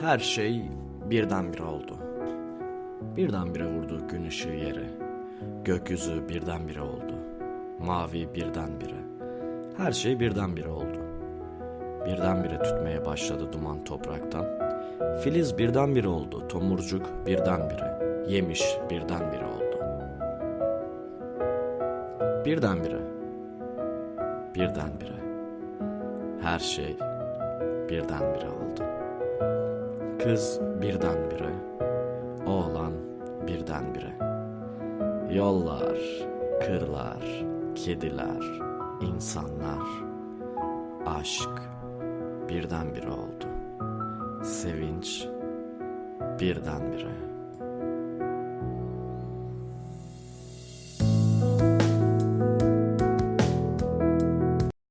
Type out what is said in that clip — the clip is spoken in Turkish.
Her şey birdenbire oldu. Birdenbire vurdu gün ışığı yere. Gökyüzü birdenbire oldu. Mavi birdenbire. Her şey birdenbire oldu. Birdenbire tütmeye başladı duman topraktan. Filiz birdenbire oldu. Tomurcuk birdenbire. Yemiş birdenbire oldu. Birdenbire. Birdenbire. Her şey birdenbire oldu. Kız birdenbire, oğlan birdenbire. Yollar, kırlar, kediler, insanlar, aşk birdenbire oldu. Sevinç birdenbire.